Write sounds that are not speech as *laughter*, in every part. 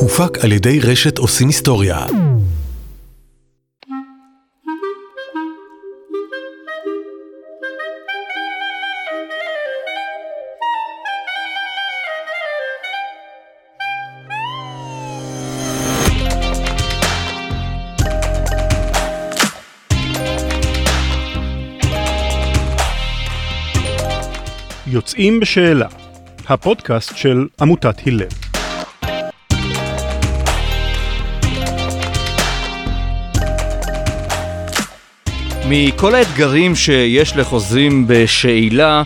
הופק על ידי רשת עושים היסטוריה. יוצאים בשאלה, הפודקאסט של עמותת הלל. מכל האתגרים שיש לחוזרים בשאלה,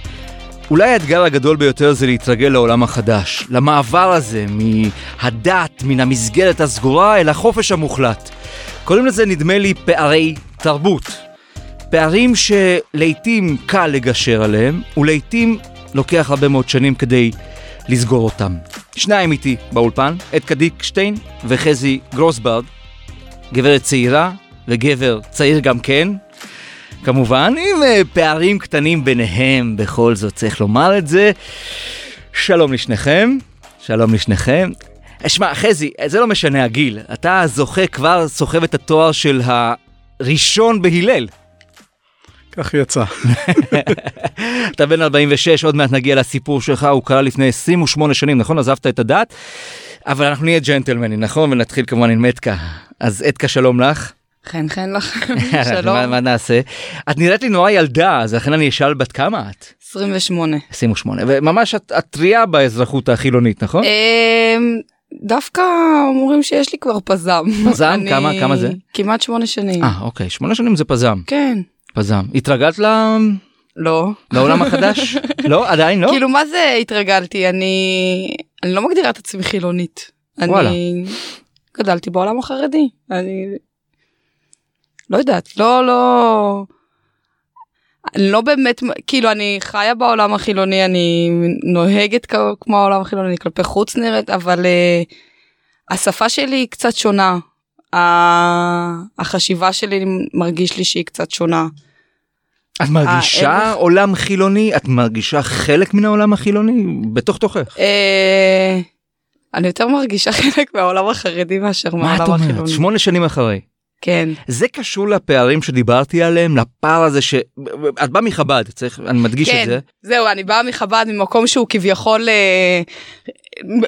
אולי האתגר הגדול ביותר זה להתרגל לעולם החדש, למעבר הזה מהדת, מן המסגרת הסגורה אל החופש המוחלט. קוראים לזה נדמה לי פערי תרבות. פערים שלעיתים קל לגשר עליהם, ולעיתים לוקח הרבה מאוד שנים כדי לסגור אותם. שניים איתי באולפן, עדקה דיקשטיין וחזי גרוסברד, גברת צעירה וגבר צעיר גם כן, כמובן עם אה, פערים קטנים ביניהם, בכל זאת צריך לומר את זה. שלום לשניכם, שלום לשניכם. שמע, חזי, זה לא משנה הגיל, אתה זוכה כבר, סוחב את התואר של הראשון בהלל. כך יצא. *laughs* אתה בן 46, עוד מעט נגיע לסיפור שלך, הוא קרה לפני 28 שנים, נכון? עזבת את הדת, אבל אנחנו נהיה ג'נטלמנים, נכון? ונתחיל כמובן עם אתקה. אז אתקה, שלום לך. חן חן לכם, *laughs* שלום. מה נעשה? את נראית לי נורא ילדה, אז לכן אני אשאל בת כמה את? 28. 28, וממש את, טריה באזרחות החילונית, נכון? אמ, דווקא אומרים שיש לי כבר פזם. *laughs* פזם? כמה- כמה זה? כמעט שמונה שנים. אה, אוקיי, שמונה שנים זה פזם, כן. פזם. התרגלת ל... לא. לעולם החדש? *laughs* לא? עדיין לא? כאילו מה זה התרגלתי? אני אני לא מגדירה את עצמי חילונית. וואלה. אני גדלתי בעולם החרדי. אני לא יודעת, לא, לא... לא באמת, כאילו אני חיה בעולם החילוני, אני נוהגת כמו העולם החילוני, אני כלפי חוץ נראית, אבל uh, השפה שלי היא קצת שונה. ה- החשיבה שלי מרגיש לי שהיא קצת שונה. את מרגישה הערך- עולם חילוני? את מרגישה חלק מן העולם החילוני? בתוך תוכך. אה, אני יותר מרגישה *laughs* חלק מהעולם החרדי מאשר מה את מהעולם אומרת? החילוני. שמונה שנים אחרי. כן. זה קשור לפערים שדיברתי עליהם, לפער הזה ש... את באה מחב"ד, צריך, אני מדגיש את כן, זה. זהו, אני באה מחב"ד ממקום שהוא כביכול אה,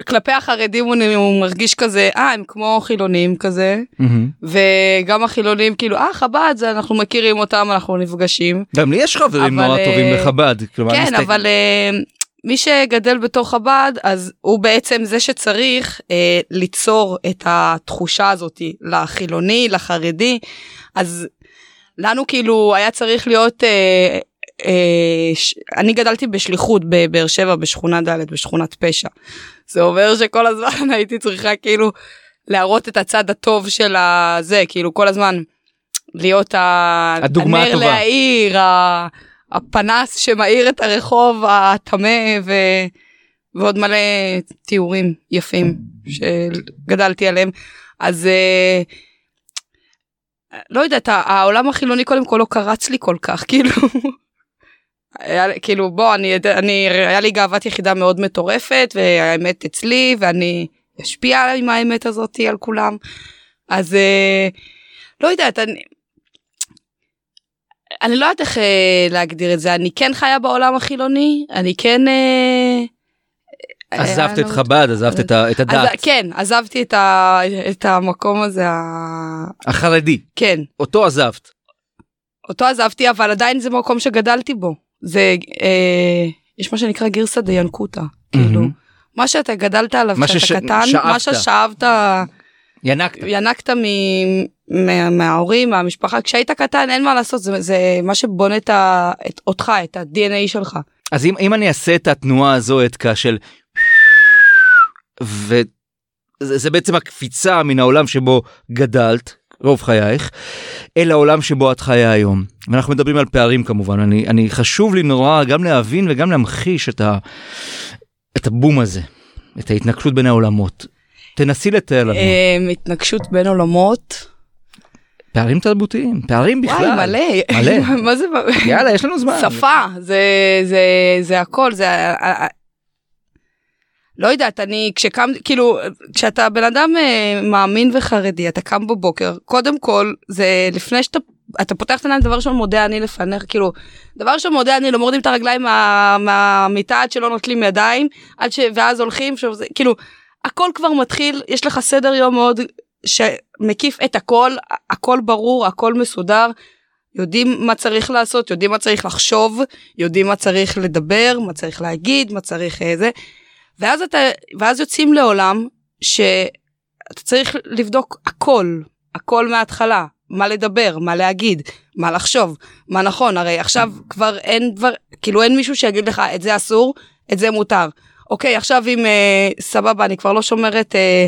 כלפי החרדים הוא, הוא מרגיש כזה, אה, הם כמו חילונים כזה, מהמם. וגם החילונים כאילו, אה, חב"ד, זה אנחנו מכירים אותם, אנחנו נפגשים. גם לי יש חברים אבל, נורא אה, טובים לחב"ד. כלומר, אני כן, מסתכל- אבל אה, מי שגדל בתוך חב"ד, אז הוא בעצם זה שצריך אה, ליצור את התחושה הזאת לחילוני, לחרדי, אז לנו כאילו היה צריך להיות, אה, אה, ש... אני גדלתי בשליחות בבאר שבע, בשכונה ד', בשכונת פשע. זה אומר שכל הזמן *laughs* הייתי צריכה כאילו להראות את הצד הטוב של הזה, כאילו כל הזמן להיות. הדוגמה הנר הטובה. להעיר, ה... הפנס שמאיר את הרחוב הטמא ו... ועוד מלא תיאורים יפים שגדלתי עליהם. אז אה, לא יודעת, העולם החילוני קודם כל לא קרץ לי כל כך, *laughs* כאילו. היה, כאילו בוא אני אני היה לי גאוות יחידה מאוד מטורפת והאמת אצלי ואני אשפיע עם האמת הזאתי על כולם אז אה, לא יודעת אני. אני לא יודעת איך אה, להגדיר את זה אני כן חיה בעולם החילוני אני כן. אה, עזבת אה, את חב"ד, עזבת את את אז, הדת. כן עזבתי את, ה, את המקום הזה ה... החרדי, כן אותו עזבת. אותו עזבתי אבל עדיין זה מקום שגדלתי בו זה אה, יש מה שנקרא גירסא דיינקותא כאילו. מה שאתה גדלת עליו כשאתה קטן שאבת. מה ששאבת ינקת. ינקת מ, מה, מההורים מהמשפחה כשהיית קטן אין מה לעשות זה, זה מה שבונה את, ה, את אותך את ה-DNA שלך. אז אם, אם אני אעשה את התנועה הזו, אתקה של... וזה זה בעצם הקפיצה מן העולם שבו גדלת, רוב חייך, אל העולם שבו את חיה היום. ואנחנו מדברים על פערים כמובן, אני, אני חשוב לי נורא גם להבין וגם להמחיש את, ה, את הבום הזה, את ההתנגשות בין העולמות. תנסי לתאר לנו. אה, התנגשות בין עולמות. פערים תרבותיים, פערים בכלל. וואי מלא. מלא. *laughs* מה זה? יאללה, יש לנו זמן. שפה זה זה זה הכל זה לא יודעת, אני כשקם, כאילו, כשאתה בן אדם אה, מאמין וחרדי, אתה קם בבוקר, קודם כל, זה לפני שאתה, אתה פותח את העיניים, דבר ראשון מודה אני לפניך, כאילו, דבר ראשון מודה אני, לא מורדים את הרגליים מה, מהמיטה עד שלא נוטלים ידיים, עד ש... ואז הולכים, שוב, זה, כאילו, הכל כבר מתחיל, יש לך סדר יום מאוד שמקיף את הכל, הכל ברור, הכל מסודר. יודעים מה צריך לעשות, יודעים מה צריך לחשוב, יודעים מה צריך לדבר, מה צריך להגיד, מה צריך איזה. ואז אתה, ואז יוצאים לעולם שאתה צריך לבדוק הכל, הכל מההתחלה, מה לדבר, מה להגיד, מה לחשוב, מה נכון, הרי עכשיו כבר אין דבר, כאילו אין מישהו שיגיד לך את זה אסור, את זה מותר. אוקיי, עכשיו אם אה, סבבה, אני כבר לא שומרת, אה,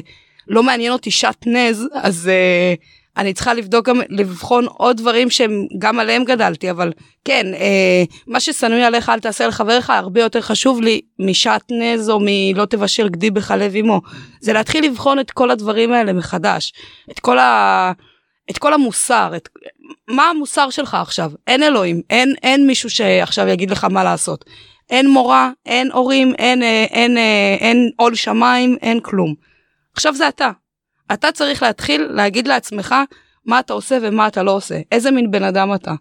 לא מעניין אותי שעטנז, אז אה, אני צריכה לבדוק גם, לבחון עוד דברים שהם, גם עליהם גדלתי, אבל כן, אה, מה ששנואי עליך אל תעשה לחבריך, הרבה יותר חשוב לי משעטנז או מלא תבשל גדי בחלב אמו. זה להתחיל לבחון את כל הדברים האלה מחדש. את כל ה... את כל המוסר, את... מה המוסר שלך עכשיו? אין אלוהים, אין, אין מישהו שעכשיו יגיד לך מה לעשות. אין מורה, אין הורים, אין, אה, אין, אה, אין עול שמיים, אין כלום. עכשיו זה אתה. אתה צריך להתחיל להגיד לעצמך מה אתה עושה ומה אתה לא עושה, איזה מין בן אדם אתה.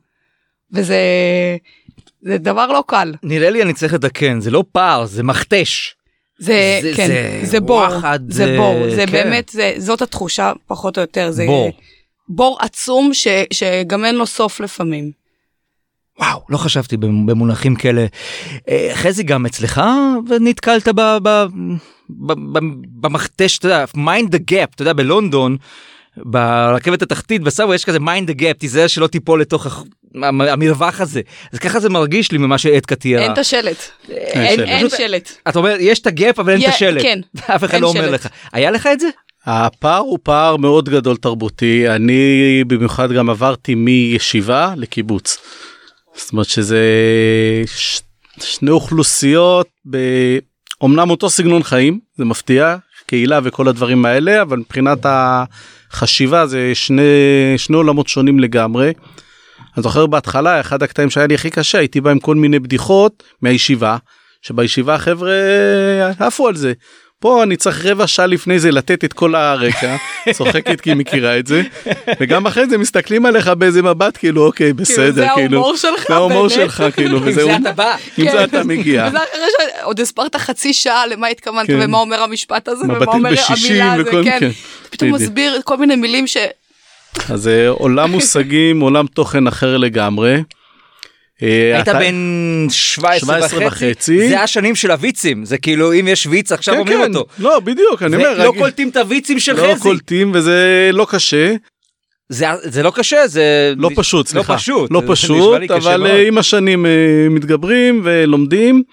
וזה זה דבר לא קל. נראה לי אני צריך לתקן, זה לא פער, זה מכתש. זה, זה- כן, זה זה, בור, וואחד, זה זה- בור, זה כן. באמת, זה, זאת התחושה פחות או יותר, זה בור. בור עצום ש, שגם אין לו סוף לפעמים. וואו, לא חשבתי במונחים כאלה. אה, חזי, גם אצלך נתקלת במכתש, אתה יודע, mind the gap, אתה יודע, בלונדון, ברכבת התחתית, בסאבו יש כזה mind the gap, תיזהר שלא תיפול לתוך המרווח הזה. אז ככה זה מרגיש לי ממה שעדקה תיארה. אין את השלט. אין שלט. אתה אומר, יש את הגאפ אבל אין את השלט. כן, אף אחד לא אומר. לך. היה לך את זה? הפער הוא פער מאוד גדול תרבותי, אני במיוחד גם עברתי מישיבה לקיבוץ. זאת אומרת שזה ש... שני אוכלוסיות, ב... אומנם אותו סגנון חיים, זה מפתיע, קהילה וכל הדברים האלה, אבל מבחינת החשיבה זה שני, שני עולמות שונים לגמרי. אני זוכר בהתחלה, אחד הקטעים שהיה לי הכי קשה, הייתי בא עם כל מיני בדיחות מהישיבה, שבישיבה החבר'ה עפו על זה. פה אני צריך רבע שעה לפני זה לתת את כל הרקע, *laughs* צוחקת כי היא מכירה את זה, וגם אחרי זה מסתכלים עליך באיזה מבט כאילו אוקיי בסדר זה כאילו, ההומור שלך, זה ההומור. שלך כאילו, עם וזה זה אתה בא. עם כן. זה אתה מגיע. שעוד הסברת חצי שעה למה התכוונת כן. ומה אומר המשפט הזה ומה אומר המילה הזה, כן. כן. פתאום. מסביר כל מיני מילים ש... אז זה עולם מושגים, עולם תוכן אחר לגמרי. אה, היית בן 17 17 וחצי. זה השנים של הוויצים, זה כאילו אם יש ויץ עכשיו כן, אומרים כן, אותו. לא בדיוק, אני אומר, לא קולטים את הוויצים של לא חזי. קולטים וזה לא קשה, זה זה לא קשה, זה... לא פשוט, סליחה. לא פשוט. לא פשוט, אבל. אה, עם השנים אה, מתגברים ולומדים.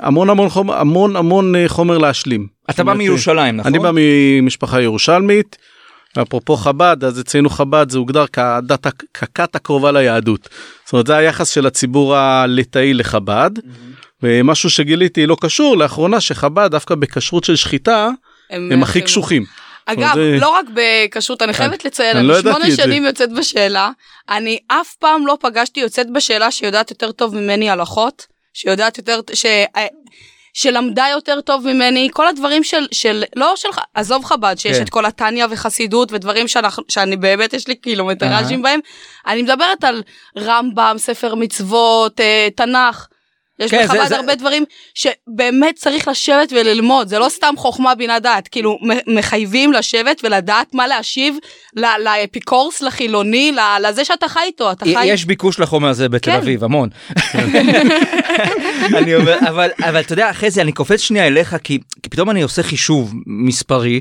המון המון חומר, המון המון חומר להשלים. אתה בא מירושלים, נכון? אני בא ממשפחה ירושלמית. אפרופו חב"ד אז אצלנו חב"ד זה הוגדר כדת ככת הקרובה ליהדות. זאת אומרת זה היחס של הציבור הליטאי לחב"ד. ומשהו שגיליתי לא קשור לאחרונה שחב"ד דווקא בכשרות של שחיטה הם הכי קשוחים. אגב, זה- לא רק בכשרות, אני חייבת לציין, אני לא אני שמונה זה. שנים יוצאת בשאלה, אני אף פעם לא פגשתי יוצאת בשאלה שיודעת יותר טוב ממני הלכות, שיודעת יותר, ש... שלמדה יותר טוב ממני, כל הדברים של, של לא שלך, עזוב חב"ד, שיש כן. את כל התניא וחסידות ודברים שאנחנו, שאני באמת, יש לי קילומטראז'ים אהה. בהם, אני מדברת על רמב"ם, ספר מצוות, אה, תנ"ך. יש כן, זה- בחב"ד זה- הרבה דברים שבאמת צריך לשבת וללמוד, זה לא סתם חוכמה בינה דעת, כאילו מחייבים לשבת ולדעת מה להשיב לאפיקורס, לחילוני, לזה שאתה חי איתו, אתה חי... יש ביקוש לחומר הזה בתל כן. אביב, המון. *laughs* אני אומר, אבל, אבל אתה יודע, אחרי זה אני קופץ שנייה אליך, כי, כי פתאום אני עושה חישוב מספרי.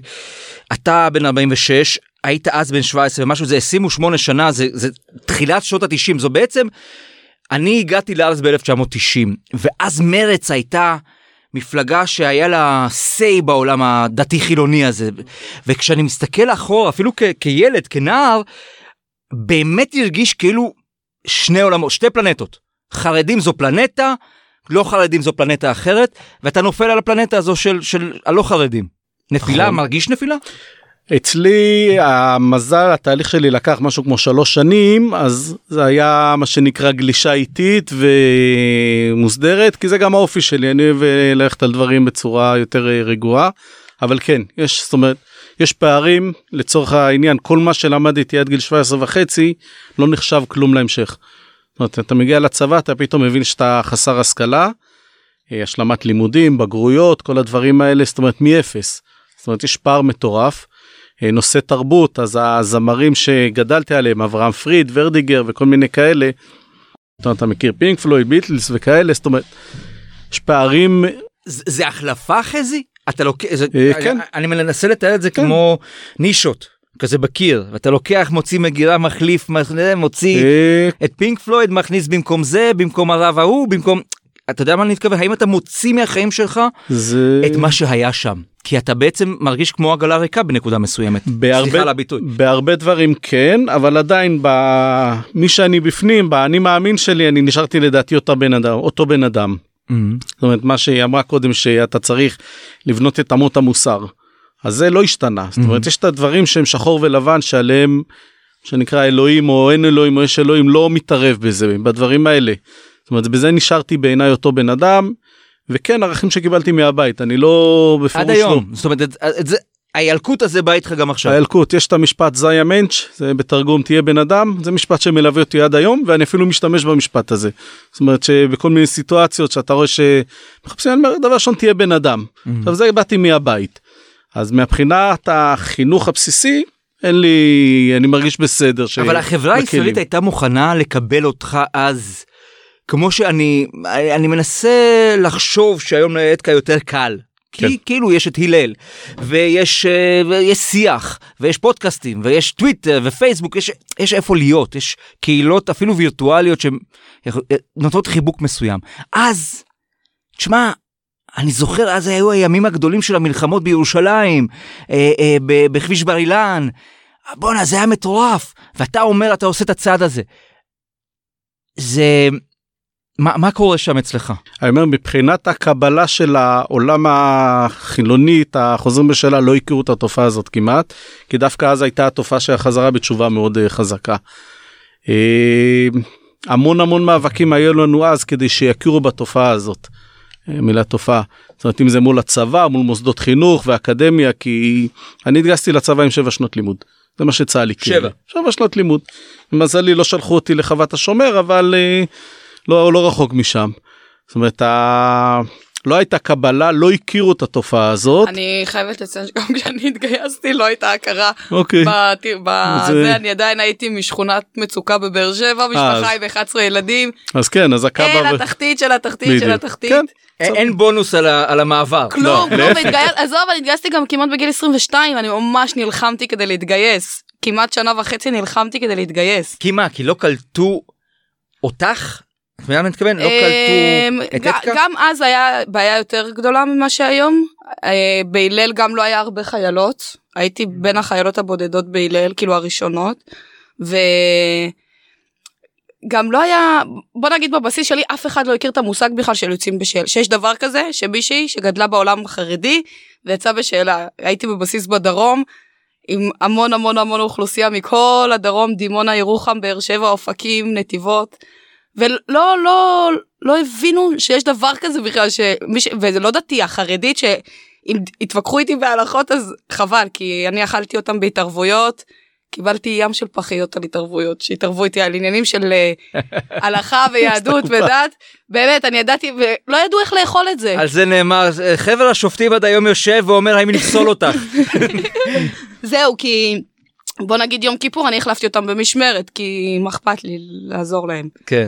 אתה בן 46, היית אז בן 17 ומשהו, זה 28 שנה, זה, זה תחילת שנות ה-90, זו בעצם, אני הגעתי לארץ ב-1990, ואז מרץ הייתה... מפלגה שהיה לה say בעולם הדתי-חילוני הזה, וכשאני מסתכל אחורה, אפילו כ- כילד, כנער, באמת הרגיש כאילו שני עולמות, שתי פלנטות. חרדים זו פלנטה, לא חרדים זו פלנטה אחרת, ואתה נופל על הפלנטה הזו של, של הלא חרדים. נפילה, נכון. מרגיש נפילה? אצלי המזל התהליך שלי לקח משהו כמו שלוש שנים אז זה היה מה שנקרא גלישה איטית ומוסדרת כי זה גם האופי שלי אני אוהב אה, ללכת על דברים בצורה יותר אה, רגועה אבל כן יש זאת אומרת יש פערים לצורך העניין כל מה שלמדתי עד גיל 17 וחצי לא נחשב כלום להמשך. זאת אומרת, אתה מגיע לצבא אתה פתאום מבין שאתה חסר השכלה אה, השלמת לימודים בגרויות כל הדברים האלה זאת אומרת מאפס. זאת אומרת יש פער מטורף. אה, נושא תרבות אז הזמרים שגדלתי עליהם אברהם פריד ורדיגר וכל מיני כאלה. אתה מכיר פינק פלויד ביטלס וכאלה זאת אומרת. יש פערים זה זה החלפה חזי? אתה לוקח, אה, כן. אני מנסה לתאר את זה כמו נישות כזה בקיר ואתה לוקח מוציא מגירה מחליף מוציא אה, את פינק פלויד מכניס במקום זה במקום הרב ההוא במקום אתה יודע מה אני מתכוון האם אתה מוציא מהחיים שלך זה את מה שהיה שם כי אתה בעצם מרגיש כמו עגלה ריקה בנקודה מסוימת. סליחה בהרבה על הביטוי. בהרבה דברים כן אבל עדיין במי שאני בפנים באני מאמין שלי אני נשארתי לדעתי אותו בן אדם אותו בן אדם. זאת אומרת מה שהיא אמרה קודם שאתה צריך לבנות את אמות המוסר. אז זה לא השתנה זאת אומרת יש את הדברים שהם שחור ולבן שעליהם שנקרא אלוהים או אין אלוהים או יש אלוהים לא מתערב בזה בדברים האלה. זאת אומרת בזה נשארתי בעיניי אותו בן אדם וכן ערכים שקיבלתי מהבית אני לא בפירוש עד לא. היום זאת אומרת את, את זה הילקוט הזה בא איתך גם עכשיו. הילקוט יש את המשפט זיה מענץ' זה בתרגום תהיה בן אדם זה משפט שמלווה אותי עד היום ואני אפילו משתמש במשפט הזה. זאת אומרת שבכל מיני סיטואציות שאתה רואה שמחפשים אני אומר דבר ראשון תהיה בן אדם. עכשיו זה באתי מהבית. אז מהבחינת החינוך הבסיסי אין לי אני מרגיש בסדר. אבל החברה. הישראלית הייתה מוכנה לקבל אותך אז. כמו שאני אני מנסה לחשוב שהיום לאתקה יותר קל. כי כן. כאילו יש את הלל ויש אה, ויש שיח ויש פודקאסטים ויש טוויטר ופייסבוק יש יש איפה להיות יש קהילות אפילו וירטואליות שנותנות חיבוק מסוים אז תשמע אני זוכר אז היו הימים הגדולים של המלחמות בירושלים אה, אה, בכביש בר אילן בואנה זה היה מטורף ואתה אומר אתה עושה את הצעד הזה. זה מה, מה קורה שם אצלך? אני אומר מבחינת הקבלה של העולם החילונית החוזרים בשאלה לא הכירו את התופעה הזאת כמעט כי דווקא אז הייתה התופעה של החזרה בתשובה מאוד אה, חזקה. אה, המון המון מאבקים היו לנו אז כדי שיכירו בתופעה הזאת. אה, מילה תופעה. זאת אומרת אם זה מול הצבא מול מוסדות חינוך ואקדמיה כי אני התגייסתי לצבא עם שבע שנות לימוד. זה מה שצה"ל הכיר. שבע. שבע שנות לימוד. למזלי לא שלחו אותי לחוות השומר אבל אה, לא לא רחוק משם. זאת אומרת ה... לא הייתה קבלה לא הכירו את התופעה הזאת. אני חייבת לציין שגם *laughs* כשאני התגייסתי לא הייתה הכרה. אוקיי. בת- בזה זה- אני עדיין הייתי משכונת מצוקה בבאר שבע, משפחה אז- עם 11 ילדים. אז כן אז הקבלה. אין ו- התחתית של התחתית של בדיוק. התחתית. כן. אין, בונוס על, ה, על המעבר. כלום, לא, כלום, להפך. והתגייס- עזוב, אני התגייסתי גם כמעט בגיל 22, אני ממש נלחמתי כדי להתגייס. כמעט שנה וחצי נלחמתי כדי להתגייס. כי מה? כי לא קלטו אותך? את מבינה מה אני מתכוון? לא אמ, קלטו את ג- אתקה? גם אז היה בעיה יותר גדולה ממה שהיום. אה, בהלל גם לא היה הרבה חיילות. הייתי בין החיילות הבודדות בהלל, כאילו הראשונות. וגם לא היה, בוא נגיד בבסיס שלי, אף אחד לא הכיר את המושג בכלל של יוצאים בשאלה. שיש דבר כזה, שמישהי שגדלה בעולם החרדי ויצאה בשאלה. הייתי בבסיס בדרום. עם המון המון המון אוכלוסייה מכל הדרום, דימונה, ירוחם, באר שבע, אופקים, נתיבות. ולא לא לא הבינו שיש דבר כזה בכלל שמיש... וזה לא דתי החרדית שאם התווכחו איתי בהלכות אז חבל כי אני אכלתי אותם בהתערבויות קיבלתי ים של פחיות על התערבויות שהתערבו איתי על עניינים של אה, *laughs* הלכה ויהדות. ודת באמת אני ידעתי ולא ידעו איך לאכול את זה על זה נאמר, חבר השופטים עד היום יושב ואומר האם לפסול אותך. *laughs* זהו כי בוא נגיד יום כיפור אני החלפתי אותם במשמרת כי מה אכפת לי לעזור להם. כן.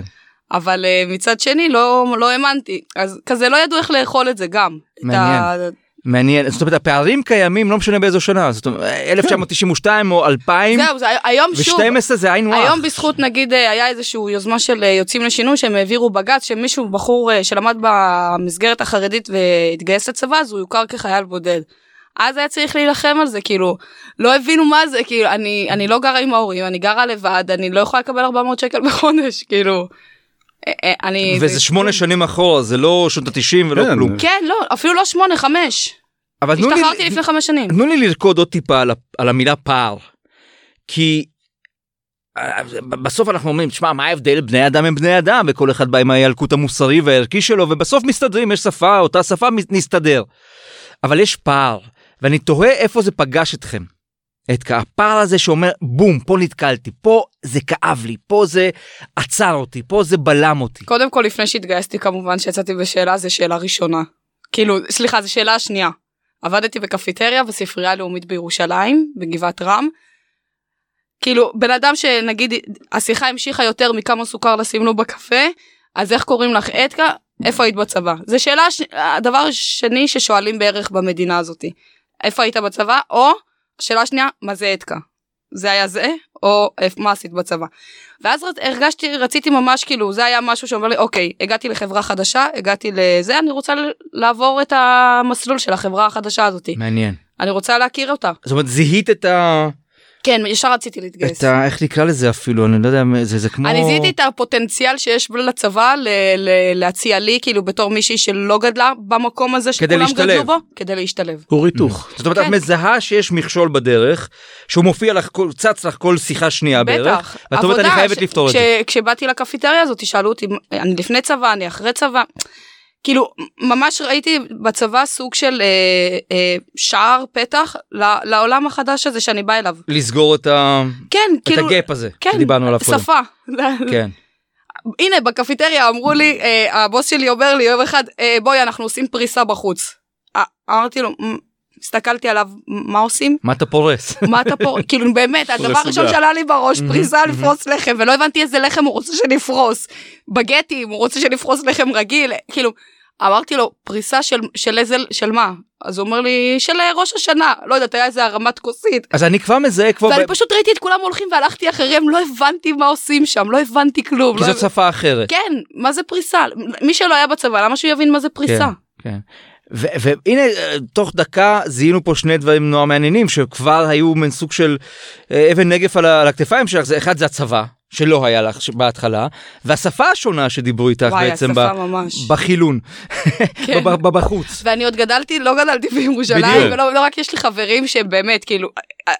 אבל uh, מצד שני לא לא האמנתי אז כזה לא ידעו איך לאכול את זה גם. מעניין. ה... מעניין, זאת אומרת הפערים קיימים לא משנה באיזו שנה, זאת אומרת 1992 או 2000 זהו זה היום שוב ו-12 זה היינו. היום בזכות נגיד אה, היה איזשהו יוזמה של אה, יוצאים לשינוי שהם העבירו בג"ץ שמישהו בחור אה, שלמד במסגרת החרדית והתגייס לצבא אז הוא יוכר כחייל בודד. אז היה צריך להילחם על זה כאילו לא הבינו מה זה כאילו אני אני לא גרה עם ההורים אני גרה לבד אני לא יכולה לקבל 400 שקל בחודש כאילו. אה, אה, אני וזה שמונה שנים אחורה זה לא שנות ה-90 ולא כן. כלום. כן לא אפילו לא שמונה חמש. אבל תנו לי, השתחררתי לפני חמש שנים. תנו לי לרקוד עוד טיפה על, על המילה פער. כי אה, בסוף אנחנו אומרים, תשמע, מה ההבדל? בני אדם הם בני אדם, וכל אחד בא עם הילקוט המוסרי והערכי שלו, ובסוף מסתדרים, יש שפה, אותה שפה, נסתדר. אבל יש פער, ואני תוהה איפה זה פגש אתכם. את הפער הזה שאומר, בום, פה נתקלתי, פה זה כאב לי, פה זה עצר אותי, פה זה בלם אותי. קודם כל לפני שהתגייסתי כמובן שיצאתי בשאלה זה שאלה ראשונה. כאילו סליחה זו שאלה שנייה. עבדתי בקפיטריה בספרייה הלאומית בירושלים בגבעת רם. כאילו בן אדם שנגיד השיחה המשיכה יותר מכמה סוכר לשים לו בקפה אז איך קוראים לך אתקה איפה היית בצבא זה שאלה. הדבר השני ששואלים בערך במדינה הזאתי איפה היית בצבא או שאלה שנייה מה זה אתקה זה היה זה או "איפ- מה עשית בצבא. ואז הרגשתי רציתי ממש כאילו זה היה משהו שאומר לי אוקיי הגעתי לחברה חדשה הגעתי לזה אני רוצה לעבור את המסלול של החברה החדשה הזאתי מעניין. אני רוצה להכיר אותה זאת אומרת, זיהית את ה... כן ישר רציתי להתגייס. את ה... איך נקרא לזה אפילו, אני לא יודע, זה, זה כמו... אני זיהיתי את הפוטנציאל שיש לצבא ל- ל- להציע לי כאילו בתור מישהי שלא גדלה במקום הזה שכולם להשתלב. גדלו בו כדי להשתלב. כור היתוך. זאת אומרת, את כן. מזהה שיש מכשול בדרך, שהוא מופיע לך, כל- צץ לך כל שיחה שנייה בערך, בטח. ואת אומרת, אני חייבת ש- לפתור את כש- זה. כשבאתי לקפיטריה הזאת שאלו אותי אני לפני צבא אני אחרי צבא. כאילו ממש ראיתי בצבא סוג של אה, אה, שער פתח לעולם החדש הזה שאני באה אליו. לסגור את ה- כן את כאילו הגאפ הזה, כן שדיברנו עליו קודם. שפה. *laughs* כן. הנה בקפיטריה אמרו לי אה, הבוס שלי אומר לי יום אחד אה, בואי אנחנו עושים פריסה בחוץ. אה, אמרתי לו "מ, הסתכלתי עליו מה עושים מה אתה פורס? מה אתה פה *laughs* כאילו באמת הדבר פורס הראשון. שעלה לי בראש פריסה לפרוס לחם ולא הבנתי איזה לחם הוא רוצה שנפרוס בגטים הוא רוצה שנפרוס לחם רגיל כאילו אמרתי לו פריסה של של איזה של מה אז הוא אומר לי של אה, ראש השנה לא יודעת היה איזה הרמת כוסית אז אני כבר מזהה כבר, ואני ב- פשוט ראיתי את כולם הולכים והלכתי אחריהם לא הבנתי מה עושים שם לא הבנתי כלום. כי לא זאת שפה אחרת. כן, מה זה פריסה? מי שלא היה בצבא, למה שהוא יבין מה זה פריסה? כן. ו- והנה אה, תוך דקה זיהינו פה שני דברים נורא מעניינים שכבר היו מין סוג של אה, אבן נגף על הכתפיים שלך זה אחד זה הצבא שלא היה לך בהתחלה והשפה השונה שדיברו איתך וואי, בעצם ב- ממש. בחילון כן. *laughs* בחוץ. ואני עוד גדלתי, לא גדלתי בירושלים. ולא לא רק יש לי חברים שהם באמת, כאילו,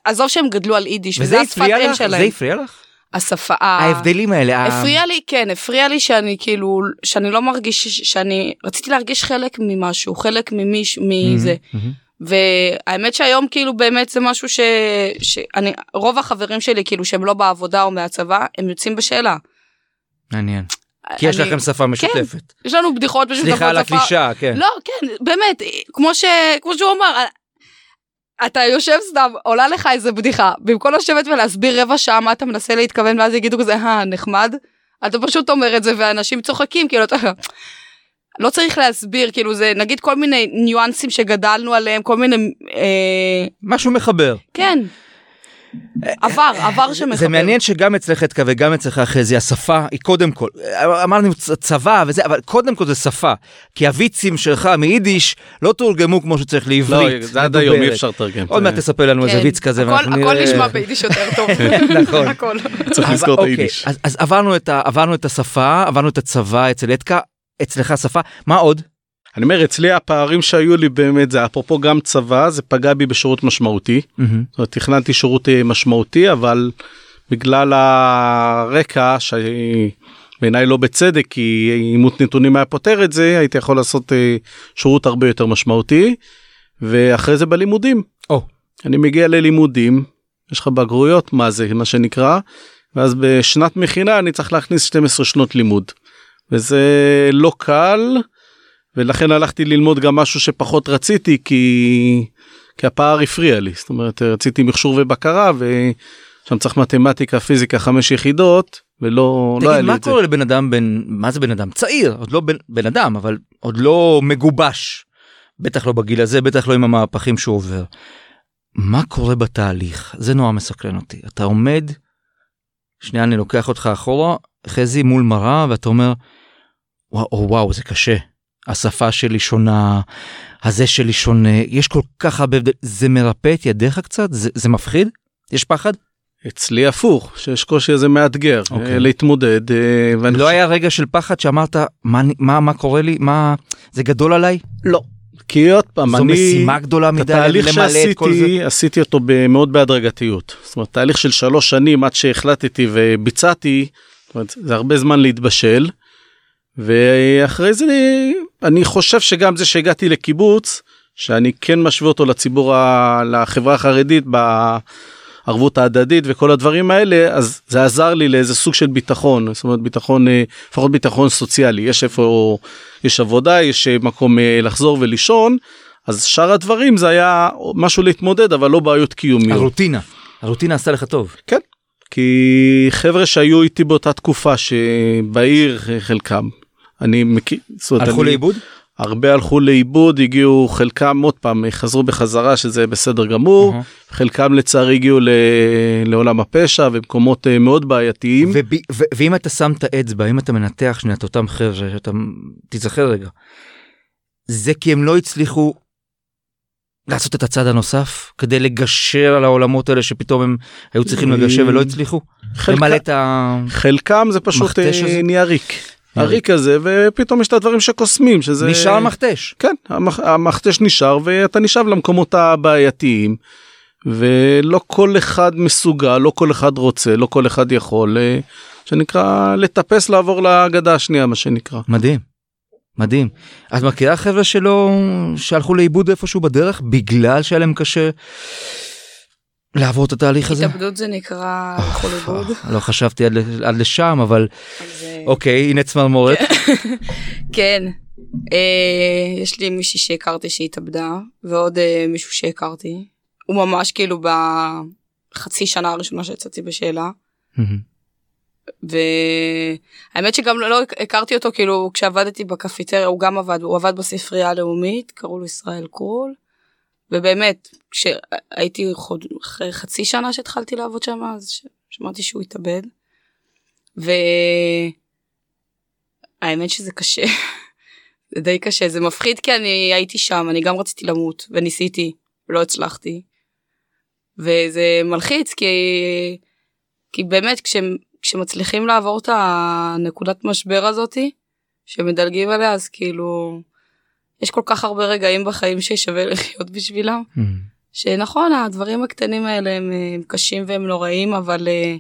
עזוב שהם גדלו על יידיש, וזה וזה השפת אם שלהם. הפריע לך? השפה, ההבדלים האלה. הפריע לי, כן, הפריע לי שאני כאילו, שאני לא מרגיש, שאני רציתי להרגיש חלק ממשהו, חלק ממישהו, מזה. והאמת שהיום כאילו באמת זה משהו ש... שאני, רוב החברים שלי כאילו שהם לא בעבודה או מהצבא, הם יוצאים בשאלה. מעניין. כי יש אני- לכם שפה משותפת. יש לנו בדיחות משותפות. סליחה על הקלישאה, כן. לא, כן, באמת, כמו, ש... כמו שהוא אמר, אתה יושב סתם, עולה לך איזה בדיחה, במקום לשבת ולהסביר רבע שעה מה אתה מנסה להתכוון, ואז יגידו כזה, אה, נחמד, אתה פשוט אומר את זה ואנשים צוחקים, כאילו, אתה... לא צריך להסביר, כאילו זה נגיד כל מיני ניואנסים שגדלנו עליהם, כל מיני, אה, משהו מחבר. כן, עבר, עבר שמחבר. זה מעניין שגם אצלך אתקה וגם אצלך חזי השפה היא קודם כל אמרנו צבא וזה אבל קודם כל זה שפה כי הוויצים שלך מיידיש לא תורגמו כמו שצריך לא, לעברית. זה עד היום אי. אפשר לתרגם. עוד מעט תספר לנו איזה כן. ויץ כזה. הכל, נשמע ביידיש יותר טוב. *laughs* נכון. הכל. צריך לזכור את אוקיי, היידיש. אז, עברנו את השפה עברנו את הצבא אצל אתקה אצלך שפה מה עוד? אני אומר אצלי הפערים שהיו לי באמת זה אפרופו גם צבא זה פגע בי בשירות משמעותי. זאת אומרת, תכננתי שירות אה, משמעותי אבל בגלל הרקע שבעיניי לא בצדק כי אימות נתונים היה פותר את זה הייתי יכול לעשות אה, שירות הרבה יותר משמעותי ואחרי זה בלימודים. או. אני מגיע ללימודים יש לך בגרויות מה זה מה שנקרא ואז בשנת מכינה אני צריך להכניס 12 שנות לימוד וזה לא קל ולכן הלכתי ללמוד גם משהו שפחות רציתי כי כי הפער הפריע לי זאת אומרת רציתי מכשור ובקרה ושם צריך מתמטיקה פיזיקה חמש יחידות ולא לא היה תגיד לי מה את זה. קורה לבן אדם בן מה זה בן אדם צעיר עוד לא בן, בן אדם אבל עוד לא מגובש בטח לא בגיל הזה בטח לא עם המהפכים שהוא עובר. מה קורה בתהליך זה נורא מסקרן אותי אתה עומד. שנייה אני לוקח אותך אחורה חזי מול מראה ואתה אומר וואו, וואו זה קשה השפה שלי שונה הזה שלי שונה יש כל כך הרבה זה מרפא את ידיך קצת זה, זה מפחיד יש פחד אצלי הפוך שיש קושי איזה מאתגר אוקיי. אה, להתמודד אה, ואני לא חושב- היה רגע של פחד שאמרת מה, מה, מה קורה לי? מה, זה גדול עליי? לא כי עוד פעם, זו אני... משימה גדולה מדי התהליך למלא את כל זה. שעשיתי, עשיתי אותו מאוד בהדרגתיות. זאת אומרת, תהליך של שלוש שנים עד שהחלטתי וביצעתי, זאת אומרת, זה הרבה זמן להתבשל. ואחרי זה אני חושב שגם זה שהגעתי לקיבוץ, שאני כן משווה אותו לציבור, ה- לחברה החרדית בערבות ההדדית וכל הדברים האלה, אז זה עזר לי לאיזה סוג של ביטחון, זאת אומרת ביטחון, אה, לפחות ביטחון סוציאלי, יש איפה, יש עבודה, יש אה, מקום אה, לחזור ולישון, אז שאר הדברים זה היה משהו להתמודד, אבל לא בעיות קיומיות. הרוטינה, הרוטינה עשתה לך טוב. כן, כי חבר'ה שהיו איתי באותה תקופה שבעיר חלקם, אני מכיר, הלכו אני- לאיבוד? הרבה הלכו לאיבוד, הגיעו חלקם עוד פעם, חזרו בחזרה שזה בסדר גמור, אהה. חלקם לצערי הגיעו ל... לעולם הפשע ומקומות אה, מאוד בעייתיים. וב- ו- ואם אתה שם את האצבע, אם אתה מנתח שנייה את אותם חבר'ה, שאתה תיזכר רגע, זה כי הם לא הצליחו לעשות את הצעד הנוסף כדי לגשר על העולמות האלה שפתאום הם היו צריכים לגשר ולא הצליחו? חלק- למלא את ה... חלקם זה פשוט אה? נהיה ריק. הריק הזה ופתאום יש את הדברים שקוסמים שזה נשאר מכתש. כן המכ... המכתש נשאר ואתה נשאב למקומות הבעייתיים ולא כל אחד מסוגל לא כל אחד רוצה לא כל אחד יכול אה, שנקרא לטפס לעבור לגדה השנייה מה שנקרא. מדהים. מדהים. את מכירה חבר'ה שלא, שהלכו לאיבוד איפשהו בדרך בגלל שהיה להם קשה לעבור את התהליך הזה? התאבדות זה נקרא הלכו לאיבוד. לא חשבתי עד, לשם אבל אה, אוקיי הנה צמרמורת. *laughs* כן. אה, יש לי מישהי שהכרתי שהתאבדה ועוד אה, מישהו שהכרתי. הוא ממש כאילו בחצי שנה הראשונה שיצאתי בשאלה. והאמת שגם לא, לא הכרתי אותו כאילו כשעבדתי בקפיטריה הוא גם עבד הוא עבד בספרייה הלאומית קראו לו ישראל קרול. ובאמת כשהייתי חוד, אחרי חצי שנה שהתחלתי לעבוד שם אז ש- שמעתי שהוא התאבד. והאמת שזה קשה *laughs* זה די קשה זה מפחיד כי אני הייתי שם אני גם רציתי למות וניסיתי לא הצלחתי. וזה מלחיץ כי כי באמת כש, כשמצליחים לעבור את הנקודת משבר הזאתי שמדלגים עליה אז כאילו יש כל כך הרבה רגעים בחיים ששווה לחיות בשבילם שנכון הדברים הקטנים האלה הם, הם קשים והם נוראים אבל אה,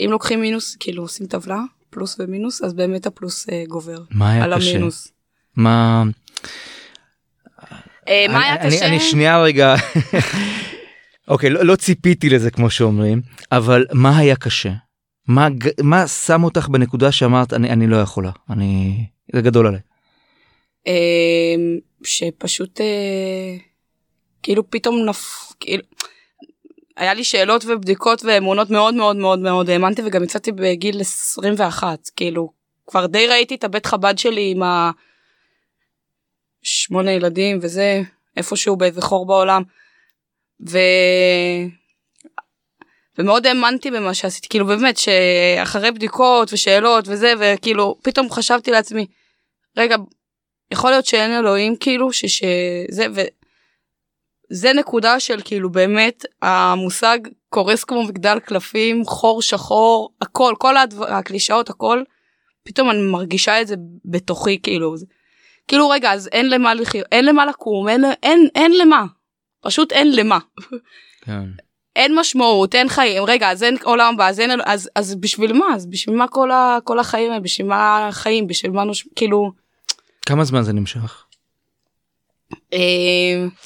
אם לוקחים מינוס כאילו עושים טבלה פלוס ומינוס אז באמת הפלוס אה, גובר מה היה על קשה? המינוס. מה... אה, מה היה אני- קשה? אני שנייה רגע. *laughs* אוקיי לא, לא ציפיתי לזה כמו שאומרים אבל מה היה קשה? מה, מה שם אותך בנקודה שאמרת אני, אני לא יכולה אני זה גדול עליי. אה, שפשוט אה, כאילו פתאום נפ... כאילו, היה לי שאלות ובדיקות ואמונות מאוד מאוד מאוד מאוד האמנתי וגם יצאתי בגיל 21 כאילו כבר די ראיתי את הבית חב"ד שלי עם ה... שמונה ילדים וזה איפשהו באיזה חור בעולם. ו... ומאוד האמנתי במה שעשיתי כאילו באמת שאחרי בדיקות ושאלות וזה וכאילו פתאום חשבתי לעצמי רגע יכול להיות שאין אלוהים כאילו שזה ו... זה נקודה של כאילו באמת המושג קורס כמו מגדל קלפים חור שחור הכל כל הדבר, הקלישאות הכל פתאום אני מרגישה את זה בתוכי כאילו זה, כאילו רגע אז אין למה לחיות אין למה לקום אין אין אין למה פשוט אין למה כן. אין משמעות אין חיים רגע אז אין עולם הבא אז אין אז אז בשביל מה אז בשביל מה כל ה, כל החיים בשביל מה החיים בשביל מה נוש... כאילו. כמה זמן זה נמשך? אה,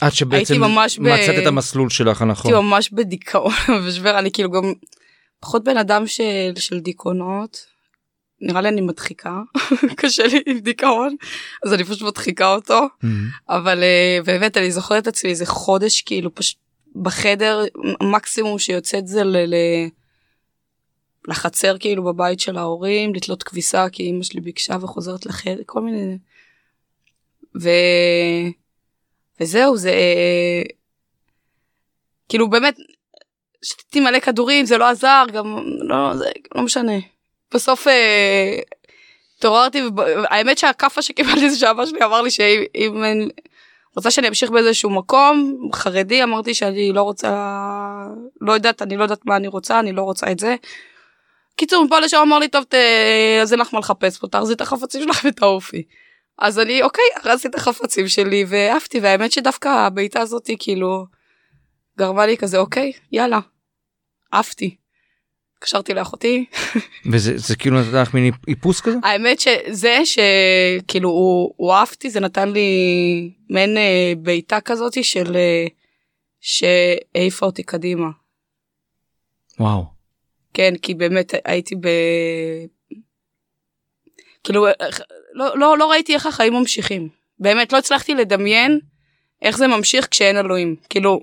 עד שבעצם מצאת את המסלול שלך הנכון. הייתי ממש בדיכאון *laughs* ומשבר אני כאילו גם פחות בן אדם של, של דיכאונות. נראה לי אני מדחיקה *laughs* קשה לי עם דיכאון אז אני פשוט מדחיקה אותו מהמם. אבל uh, באמת אני זוכרת את עצמי איזה חודש כאילו פשוט בחדר מקסימום שיוצאת זה. ל- לחצר כאילו בבית של ההורים לתלות כביסה כי אמא שלי ביקשה וחוזרת לחדר כל מיני ו... וזהו זה כאילו באמת שתיתי מלא כדורים זה לא עזר גם לא זה לא משנה בסוף אה, התעוררתי והאמת שהכאפה שקיבלתי זה שאבא שלי אמר לי שאם אם אני רוצה שאני אמשיך באיזשהו מקום חרדי אמרתי שאני לא רוצה לא יודעת אני לא יודעת מה אני רוצה אני לא רוצה את זה. קיצור מפה לשם אמר לי טוב ת... אז אין לך מה לחפש פה תארזי את החפצים שלך ותעופי. אז אני אוקיי ארזתי את החפצים שלי ועפתי והאמת שדווקא הבעיטה הזאתי כאילו גרמה לי כזה אוקיי יאללה עפתי. התקשרתי לאחותי *laughs* וזה זה כאילו נתן לך מין איפוס כזה? האמת שזה שכאילו הוא, הוא עפתי זה נתן לי מעין אה, בעיטה כזאתי של אה, שהעיפה אותי קדימה. וואו. כן כי באמת הייתי ב... כאילו לא, לא, לא ראיתי איך החיים ממשיכים באמת לא הצלחתי לדמיין איך זה ממשיך כשאין אלוהים כאילו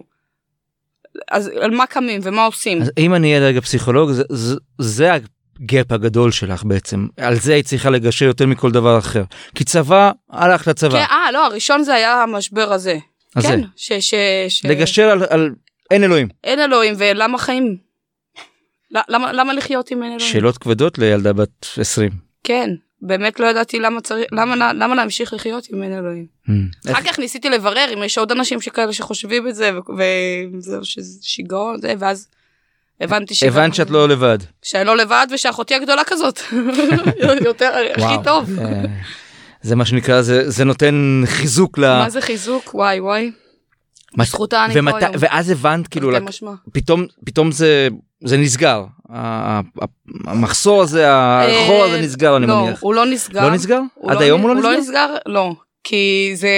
אז על מה קמים ומה עושים. אז אם אני אהיה רגע פסיכולוג זה, זה, זה הגאפ הגדול שלך בעצם על זה היית צריכה לגשר יותר מכל דבר אחר כי צבא הלך לצבא כן, אה לא הראשון זה היה המשבר הזה. אז כן, זה. ש, ש, ש... לגשר על, על אין אלוהים אין אלוהים ולמה חיים? למה, למה לחיות אם אין אלוהים? שאלות כבדות לילדה בת 20. כן, באמת לא ידעתי למה צריך, למה, למה להמשיך לחיות אם אין אלוהים. Hmm. אחר כך ניסיתי לברר אם יש עוד אנשים שכאלה שחושבים את זה ו- וזהו שזה שיגעון ואז הבנתי שגם- הבנת שאת לא לבד. שאני לא לבד ושאחותי הגדולה כזאת. *laughs* יותר הכי. טוב. אה, זה מה שנקרא זה זה נותן חיזוק ל... מה זה חיזוק וואי וואי. מה- זכותה אני פה היום. ואז הבנת כאילו תרתי לק- משמע. פתאום פתאום זה זה נסגר המחסור הזה החור הזה אה, נסגר אני לא, מניח. הוא לא נסגר. לא נסגר? עד לא- היום הוא לא הוא לא נסגר? נסגר? לא. כי זה...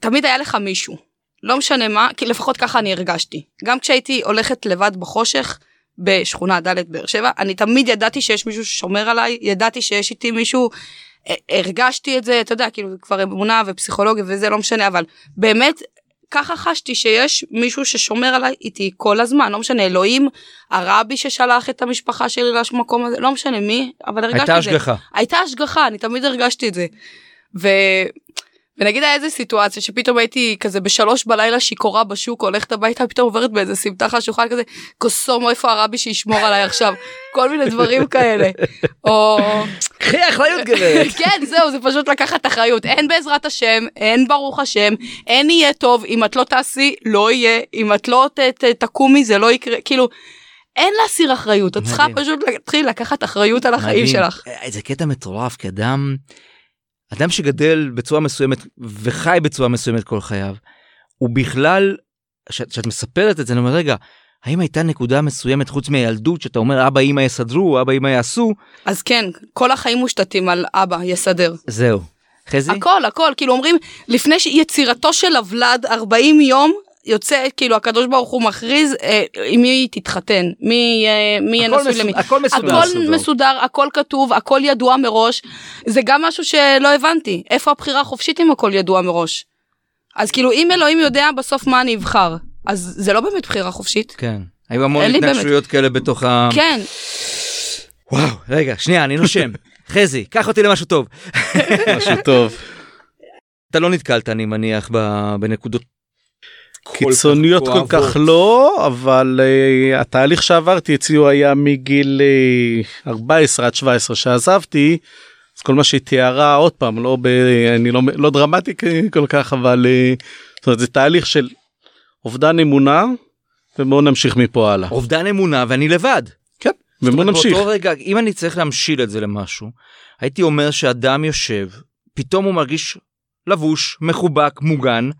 תמיד היה לך מישהו. לא משנה מה, כי לפחות ככה אני הרגשתי. גם כשהייתי הולכת לבד בחושך בשכונה ד' באר שבע, אני תמיד ידעתי שיש מישהו ששומר עליי, ידעתי שיש איתי מישהו, הרגשתי את זה, אתה יודע, כאילו כבר אמונה ופסיכולוגיה וזה לא משנה, אבל באמת ככה חשתי שיש מישהו ששומר עליי איתי כל הזמן, לא משנה, אלוהים, הרבי ששלח את המשפחה שלי למקום הזה, לא משנה מי, אבל הרגשתי את זה. הייתה השגחה. הייתה השגחה, אני תמיד הרגשתי את זה. ו... ונגיד היה איזה סיטואציה שפתאום הייתי כזה בשלוש בלילה שיכורה בשוק הולכת הביתה פתאום עוברת באיזה סמטה חשוכה כזה קוסומו איפה הרבי שישמור עליי עכשיו כל מיני דברים כאלה. או קחי אחריות גברת. *laughs* כן זהו זה פשוט לקחת אחריות אין בעזרת השם אין ברוך השם אין יהיה טוב אם את לא תעשי לא יהיה אם את לא ת, ת, תקומי זה לא יקרה כאילו אין להסיר אחריות את צריכה. פשוט להתחיל לקחת אחריות על החיים. שלך. אה, זה קטע מטורף כי אדם אדם שגדל בצורה מסוימת וחי בצורה מסוימת כל חייו הוא בכלל כשאת מספרת את זה אני אומר רגע האם הייתה נקודה מסוימת חוץ מהילדות שאתה אומר אבא אמא יסדרו אבא אמא יעשו אז כן כל החיים מושתתים על אבא יסדר. זהו. חזי? הכל הכל כאילו אומרים לפני יצירתו של הוולד 40 יום יוצא כאילו הקדוש ברוך הוא מכריז אה, עם מי תתחתן מי יהיה- מי יהיה נשוי למי. הכל מסודר. הכל מסודר הכל כתוב הכל ידוע מראש זה גם משהו שלא הבנתי איפה הבחירה החופשית אם הכל ידוע מראש. אז כאילו אם אלוהים יודע בסוף מה אני אבחר אז זה לא באמת בחירה חופשית. כן. היו המון. התנגשויות כאלה בתוך ה... כן וואו רגע שנייה אני נושם. *laughs* חזי קח אותי למשהו טוב. משהו טוב. אתה לא נתקלת אני מניח ב- בנקודות. כל כך קיצוניות כל. כך לא אבל uh, התהליך שעברתי אצלי הוא היה מגיל uh, 14 עד 17 שעזבתי. אז כל מה שהיא תיארה עוד פעם לא ב... אני לא, לא דרמטי כל כך אבל uh, זאת אומרת, זה תהליך של אובדן אמונה ובואו נמשיך מפה הלאה. אובדן אמונה ואני לבד. כן. ובואו נמשיך. באותו רגע אם אני צריך להמשיל את זה למשהו הייתי אומר שאדם יושב פתאום הוא מרגיש לבוש מחובק מוגן.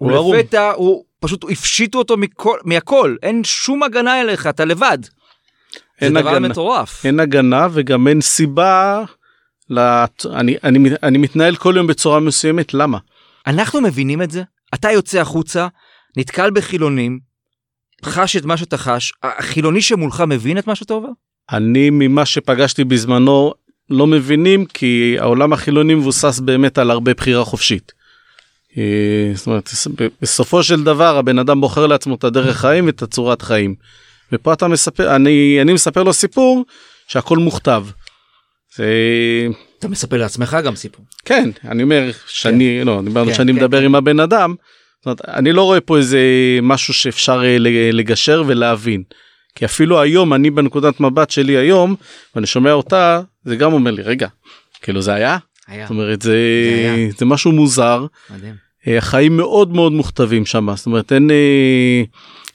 הוא ערום. ולפתע הוא פשוט הפשיטו אותו מכל מהכל אין שום הגנה אליך אתה לבד. זה דבר הגנה. מטורף. אין הגנה וגם אין סיבה. לת... אני, אני, אני מתנהל כל יום בצורה מסוימת למה? אנחנו מבינים את זה אתה יוצא החוצה נתקל בחילונים חש את מה שאתה חש החילוני שמולך מבין את מה שאתה עובר. אני ממה שפגשתי בזמנו לא מבינים כי העולם החילוני מבוסס באמת על הרבה בחירה חופשית. אה, זאת אומרת בסופו של דבר הבן אדם בוחר לעצמו את הדרך חיים ואת הצורת חיים. ופה אתה מספר אני אני מספר לו סיפור שהכל מוכתב. זה אתה מספר לעצמך גם סיפור. כן אני אומר שאני לא דיברנו כן, שאני כן, מדבר כן. עם הבן אדם. זאת אומרת, אני לא רואה פה איזה משהו שאפשר אה, לגשר ולהבין. כי אפילו היום אני בנקודת מבט שלי היום ואני שומע אותה זה גם אומר לי רגע כאילו זה היה היה. זאת אומרת זה זה היה. זה משהו מוזר מדהים. אה, החיים מאוד מאוד מוכתבים שם זאת אומרת אין אה,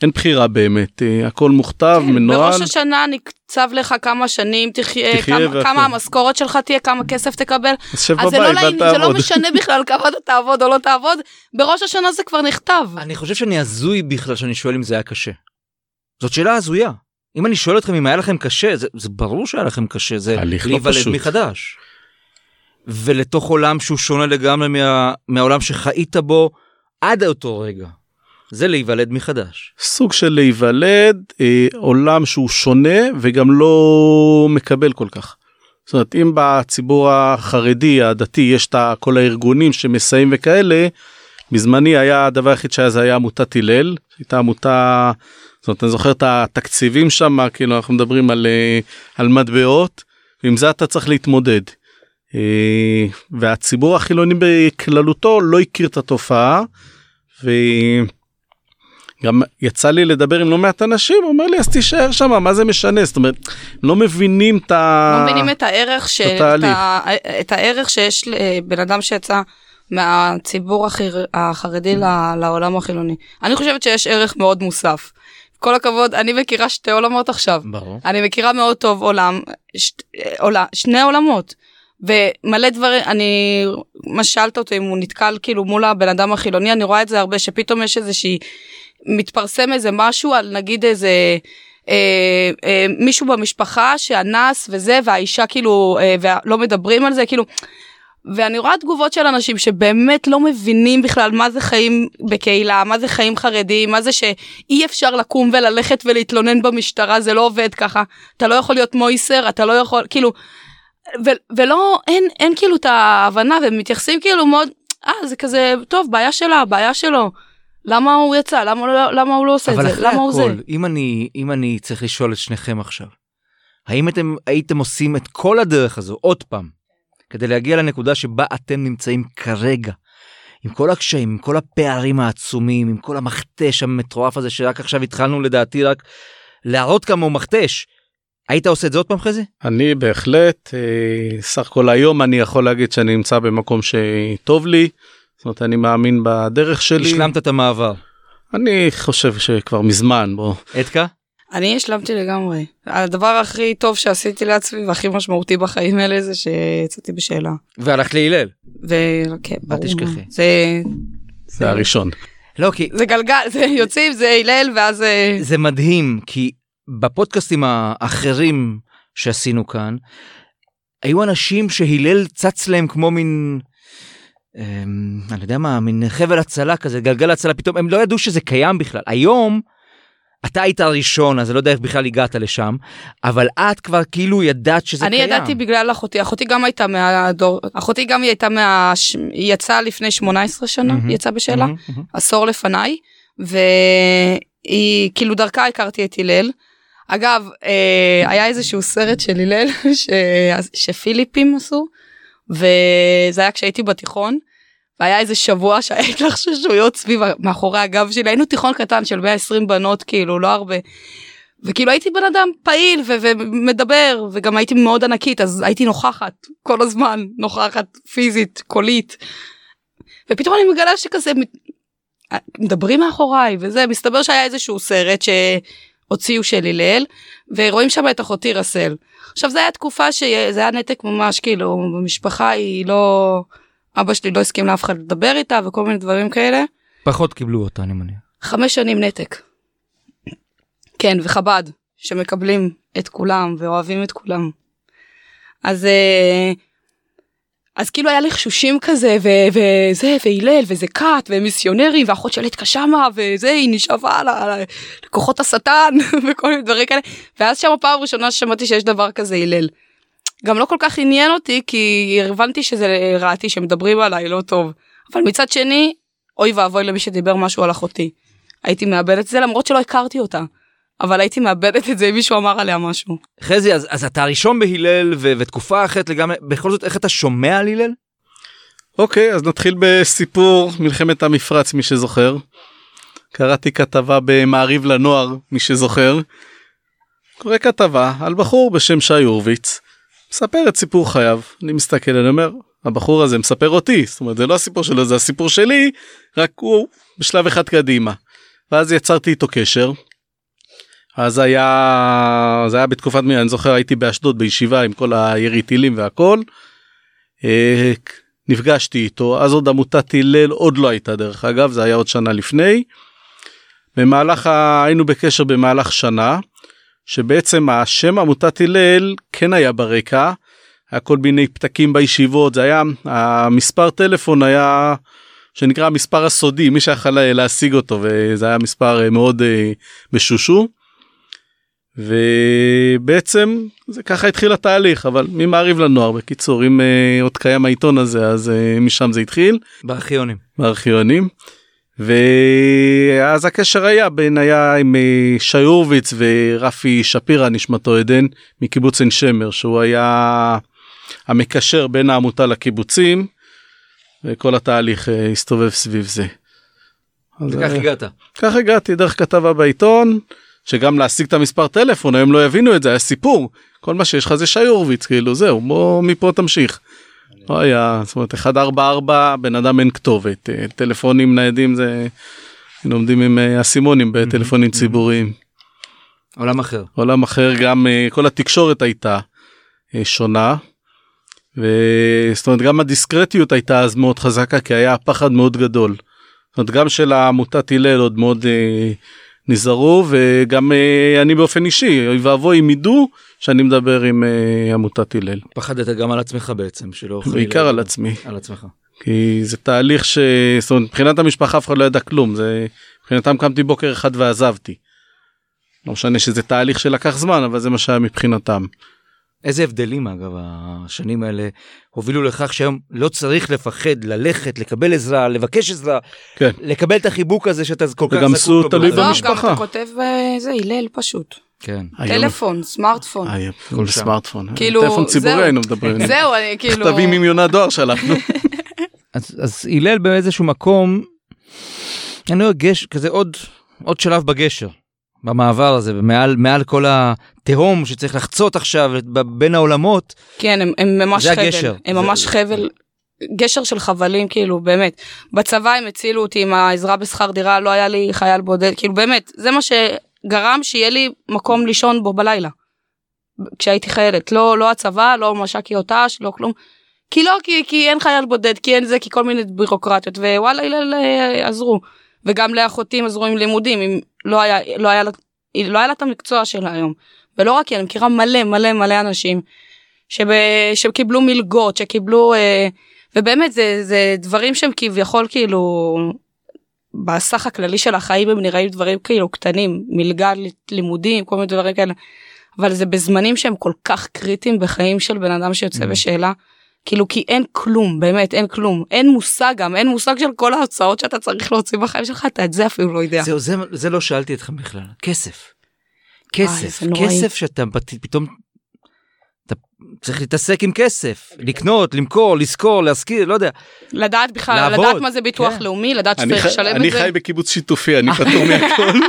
אין בחירה באמת, אה, הכל מוכתב, כן, מנוהל. בראש השנה נקצב לך כמה שנים תחיה, תחיה כמה. כמה המשכורת שלך תהיה, כמה כסף תקבל. אז שב אז זה לא, בבית ואל לעניין, זה לא תעבוד. משנה בכלל *laughs* כמה אתה תעבוד או לא תעבוד, בראש השנה זה כבר נכתב. אני חושב שאני הזוי בכלל שאני שואל אם זה היה קשה. זאת שאלה הזויה. אם אני שואל אתכם אם היה לכם קשה, זה, זה ברור שהיה לכם קשה, זה לא להיוולד פשוט. מחדש. ולתוך עולם שהוא שונה לגמרי מה, מהעולם שחיית בו עד אותו רגע. זה להיוולד מחדש. סוג של להיוולד, אה, עולם שהוא שונה וגם לא מקבל כל כך. זאת אומרת, אם בציבור החרדי, הדתי, יש את כל הארגונים שמסייעים וכאלה, בזמני היה הדבר היחיד שהיה זה היה עמותת הלל, הייתה עמותה, זאת אומרת, אני זוכר את התקציבים שם, כאילו אנחנו מדברים על, אה, על מטבעות, ועם זה אתה צריך להתמודד. אה, והציבור החילוני בכללותו לא הכיר את התופעה, וגם יצא לי לדבר עם לא מעט אנשים, הוא אומר לי אז תישאר שם, מה זה משנה? זאת אומרת, לא מבינים את ה... לא מבינים את הערך, ש... את. ה... את הערך שיש לבן אדם שיצא מהציבור החיר... החרדי ל... לעולם החילוני. אני חושבת שיש ערך מאוד מוסף. כל הכבוד, אני מכירה שתי עולמות עכשיו. ברור. אני מכירה מאוד טוב עולם, ש... עולה, שני עולמות. ומלא דברים, אני, מה ששאלת אותו אם הוא נתקל כאילו מול הבן אדם החילוני, אני רואה את זה הרבה, שפתאום יש איזושהי, מתפרסם איזה משהו על נגיד איזה, אה, אה, מישהו במשפחה שאנס וזה, והאישה כאילו, אה, ולא מדברים על זה, כאילו, ואני רואה תגובות של אנשים שבאמת לא מבינים בכלל מה זה חיים בקהילה, מה זה חיים חרדיים, מה זה שאי אפשר לקום וללכת ולהתלונן במשטרה, זה לא עובד ככה. אתה לא יכול להיות מויסר, אתה לא יכול, כאילו, ו- ולא, אין, אין כאילו את ההבנה, והם מתייחסים כאילו מאוד, אה, זה כזה, טוב, בעיה שלה, בעיה שלו. למה הוא יצא? למה, לא- למה הוא לא עושה את אבל זה? אחרי למה הוא זה? הכל, אם אני, אם אני צריך לשאול את שניכם עכשיו, האם אתם הייתם עושים את כל הדרך הזו עוד פעם, כדי להגיע לנקודה שבה אתם נמצאים כרגע, עם כל הקשיים, עם כל הפערים העצומים, עם כל המכתש המטורף הזה שרק עכשיו התחלנו לדעתי רק להראות כמה הוא מכתש, היית עושה את זה עוד פעם חזי? אני בהחלט, אה, סך הכל היום אני יכול להגיד שאני נמצא במקום שטוב לי, זאת אומרת אני מאמין בדרך שלי. השלמת את המעבר. אני חושב שכבר מזמן, בוא. אתקה? אני השלמתי לגמרי. הדבר הכי טוב שעשיתי לעצמי והכי משמעותי בחיים האלה זה שיצאתי בשאלה. והלכת להלל. וכן, ברור. תשכחי. מה. זה, זה הראשון. לא כי זה גלגל, זה יוצאים, זה הלל ואז אה, זה מדהים כי בפודקאסטים האחרים שעשינו כאן היו אנשים שהלל צץ להם כמו מין. אמ, אני יודע מה מין חבל הצלה כזה גלגל הצלה פתאום הם לא ידעו שזה קיים בכלל היום. אתה היית הראשון אז אני לא יודע איך בכלל הגעת לשם אבל את כבר כאילו ידעת שזה אני קיים. ידעתי בגלל אחותי, אחותי גם הייתה מהדור, אחותי גם היא הייתה מה... היא יצאה לפני 18 שנה. היא יצאה בשאלה, מהמם. עשור לפניי, והיא, כאילו דרכה הכרתי את הלל. אגב, אה, היה איזשהו סרט של הלל *laughs* ש... שפיליפים עשו, וזה היה כשהייתי בתיכון, והיה איזה שבוע שהיה התלחששויות סביב, מאחורי הגב שלי, היינו תיכון קטן של 120 בנות, כאילו, לא הרבה. וכאילו הייתי בן אדם פעיל ומדבר, וגם הייתי מאוד ענקית, אז הייתי נוכחת כל הזמן, נוכחת פיזית, קולית. ופתאום אני מגלה שכזה, מדברים מאחוריי, וזה, מסתבר שהיה איזשהו סרט שהוציאו של הלל, ורואים שם את אחותי רסל. עכשיו זה היה תקופה שזה היה נתק ממש, כאילו, במשפחה היא לא... אבא שלי לא הסכים לאף אחד לדבר איתה וכל מיני דברים כאלה. פחות קיבלו אותה אני מניח. חמש שנים נתק. כן, וחב"ד, שמקבלים את כולם ואוהבים את כולם. אז, אה, אז כאילו היה לחשושים כזה, ו- וזה, והלל, וזה כת, ומיסיונרים, ואחות של אתקה וזה, היא נשאבה לכוחות השטן, *laughs* וכל מיני דברים כאלה. ואז שם הפעם הראשונה ששמעתי שיש דבר כזה הלל. גם לא כל כך עניין אותי, כי הבנתי שזה רעתי, שמדברים עליי לא טוב. אבל מצד שני, אוי ואבוי למי שדיבר משהו על אחותי. הייתי מאבדת את זה למרות שלא הכרתי אותה. אבל הייתי מאבדת את זה אם מישהו אמר עליה משהו. חזי אז, אז אתה הראשון בהלל ו- ותקופה אחרת לגמרי בכל זאת איך אתה שומע על הלל? אוקיי, אז נתחיל בסיפור מלחמת המפרץ, מי שזוכר. קראתי כתבה במעריב לנוער, מי שזוכר. קורא כתבה על בחור בשם שי הורוביץ, מספר את סיפור חייו. אני מסתכל, אני אומר, הבחור הזה מספר אותי, זאת אומרת, זה לא הסיפור שלו, זה הסיפור שלי, רק הוא בשלב אחד קדימה. ואז יצרתי איתו קשר. אז היה, זה היה בתקופת, מי, אני זוכר הייתי באשדוד בישיבה עם כל הירי טילים והכל. אה, נפגשתי איתו, אז עוד עמותת הלל עוד לא הייתה דרך אגב, זה היה עוד שנה לפני. במהלך, ה... היינו בקשר במהלך שנה, שבעצם השם עמותת הלל כן היה ברקע, היה כל מיני פתקים בישיבות, זה היה, המספר טלפון היה, שנקרא המספר הסודי, מי שיכול להשיג אותו, וזה היה מספר מאוד אה, משושו. ובעצם זה ככה התחיל התהליך אבל ממעריב לנוער בקיצור אם uh, עוד קיים העיתון הזה אז uh, משם זה התחיל. בארכיונים. בארכיונים. ואז הקשר היה בין היה עם uh, שי הורוביץ ורפי שפירא נשמתו עדן מקיבוץ עין שמר שהוא היה המקשר בין העמותה לקיבוצים וכל התהליך uh, הסתובב סביב זה. וכך הגעת. כך הגעתי דרך כתבה בעיתון. שגם להשיג את המספר טלפון היום לא יבינו את זה היה סיפור כל מה שיש לך זה שי הורוביץ כאילו זהו בוא מפה תמשיך. לא היה זאת אומרת 144 בן אדם אין כתובת אה, טלפונים ניידים זה לומדים עם אה, אסימונים בטלפונים ציבוריים. עולם אחר. עולם אחר גם אה, כל התקשורת הייתה שונה. וזאת אומרת גם הדיסקרטיות הייתה אז מאוד חזקה כי היה פחד מאוד גדול. זאת אומרת גם של העמותת הלל עוד מאוד נזהרו וגם אה, אני באופן אישי אוי ואבוי אם ידעו שאני מדבר עם אה, עמותת הלל. פחדת גם על עצמך בעצם שלא בעיקר על עצמי על עצמך כי זה תהליך ש... זאת אומרת, מבחינת המשפחה אף אחד לא ידע כלום זה מבחינתם קמתי בוקר אחד ועזבתי. לא משנה שזה תהליך שלקח זמן אבל זה מה שהיה מבחינתם. איזה הבדלים אגב השנים האלה הובילו לכך שהיום לא צריך לפחד ללכת לקבל עזרה לבקש עזרה כן. לקבל את החיבוק הזה שאתה כל כך וגם זקוק לו. תלוי בלחיים. במשפחה. גם אתה כותב אה, זה הלל פשוט. כן. היום- טלפון, סמארטפון. היום, כל. סמארטפון כאילו, טלפון ציבורי זהו. היינו מדברים זהו, אני *laughs* כאילו... מכתבים עם יונת דואר שלחנו. *laughs* אז, הלל באיזשהו מקום, אני רואה גש, כזה עוד, עוד שלב בגשר, במעבר הזה, ומעל מעל כל התהום שצריך לחצות עכשיו בין העולמות, כן, הם, הם ממש זה חבל. הגשר. הם זה- ממש חבל. גשר של חבלים כאילו באמת בצבא הם הצילו אותי עם העזרה בשכר דירה לא היה לי חייל בודד כאילו באמת זה מה שגרם שיהיה לי מקום לישון בו בלילה. כשהייתי חיילת לא לא הצבא לא מש"קי אותש לא כלום. כי לא כי כי אין חייל בודד כי אין זה כי כל מיני בירוקרטיות ווואלה אה, עזרו וגם לאחותי הם עזרו עם לימודים אם לא היה לא היה לה לא היה לה את המקצוע שלה היום. ולא רק היא אני מכירה מלא מלא מלא אנשים שב, שקיבלו מלגות שקיבלו אה, ובאמת זה זה דברים שהם כביכול כאילו בסך הכללי של החיים הם נראים דברים כאילו קטנים מלגה לימודים כל מיני דברים כאלה אבל זה בזמנים שהם כל כך קריטיים בחיים של בן אדם שיוצא בשאלה כאילו כי אין כלום באמת אין כלום אין מושג גם אין מושג של כל ההוצאות שאתה צריך להוציא בחיים שלך אתה את זה אפילו לא יודע. זהו, זה, זה לא שאלתי אתכם בכלל, כסף. כסף, זה נוראי. כסף שאתה פת- פתאום, אתה צריך להתעסק עם כסף, לקנות, למכור, לשכור, להשכיר, לא יודע. לדעת בכלל לעבוד, לדעת מה זה ביטוח כן. לאומי לדעת אני שצריך לשלם אני את זה. חי בקיבוץ שיתופי אני פטור *laughs* מהכל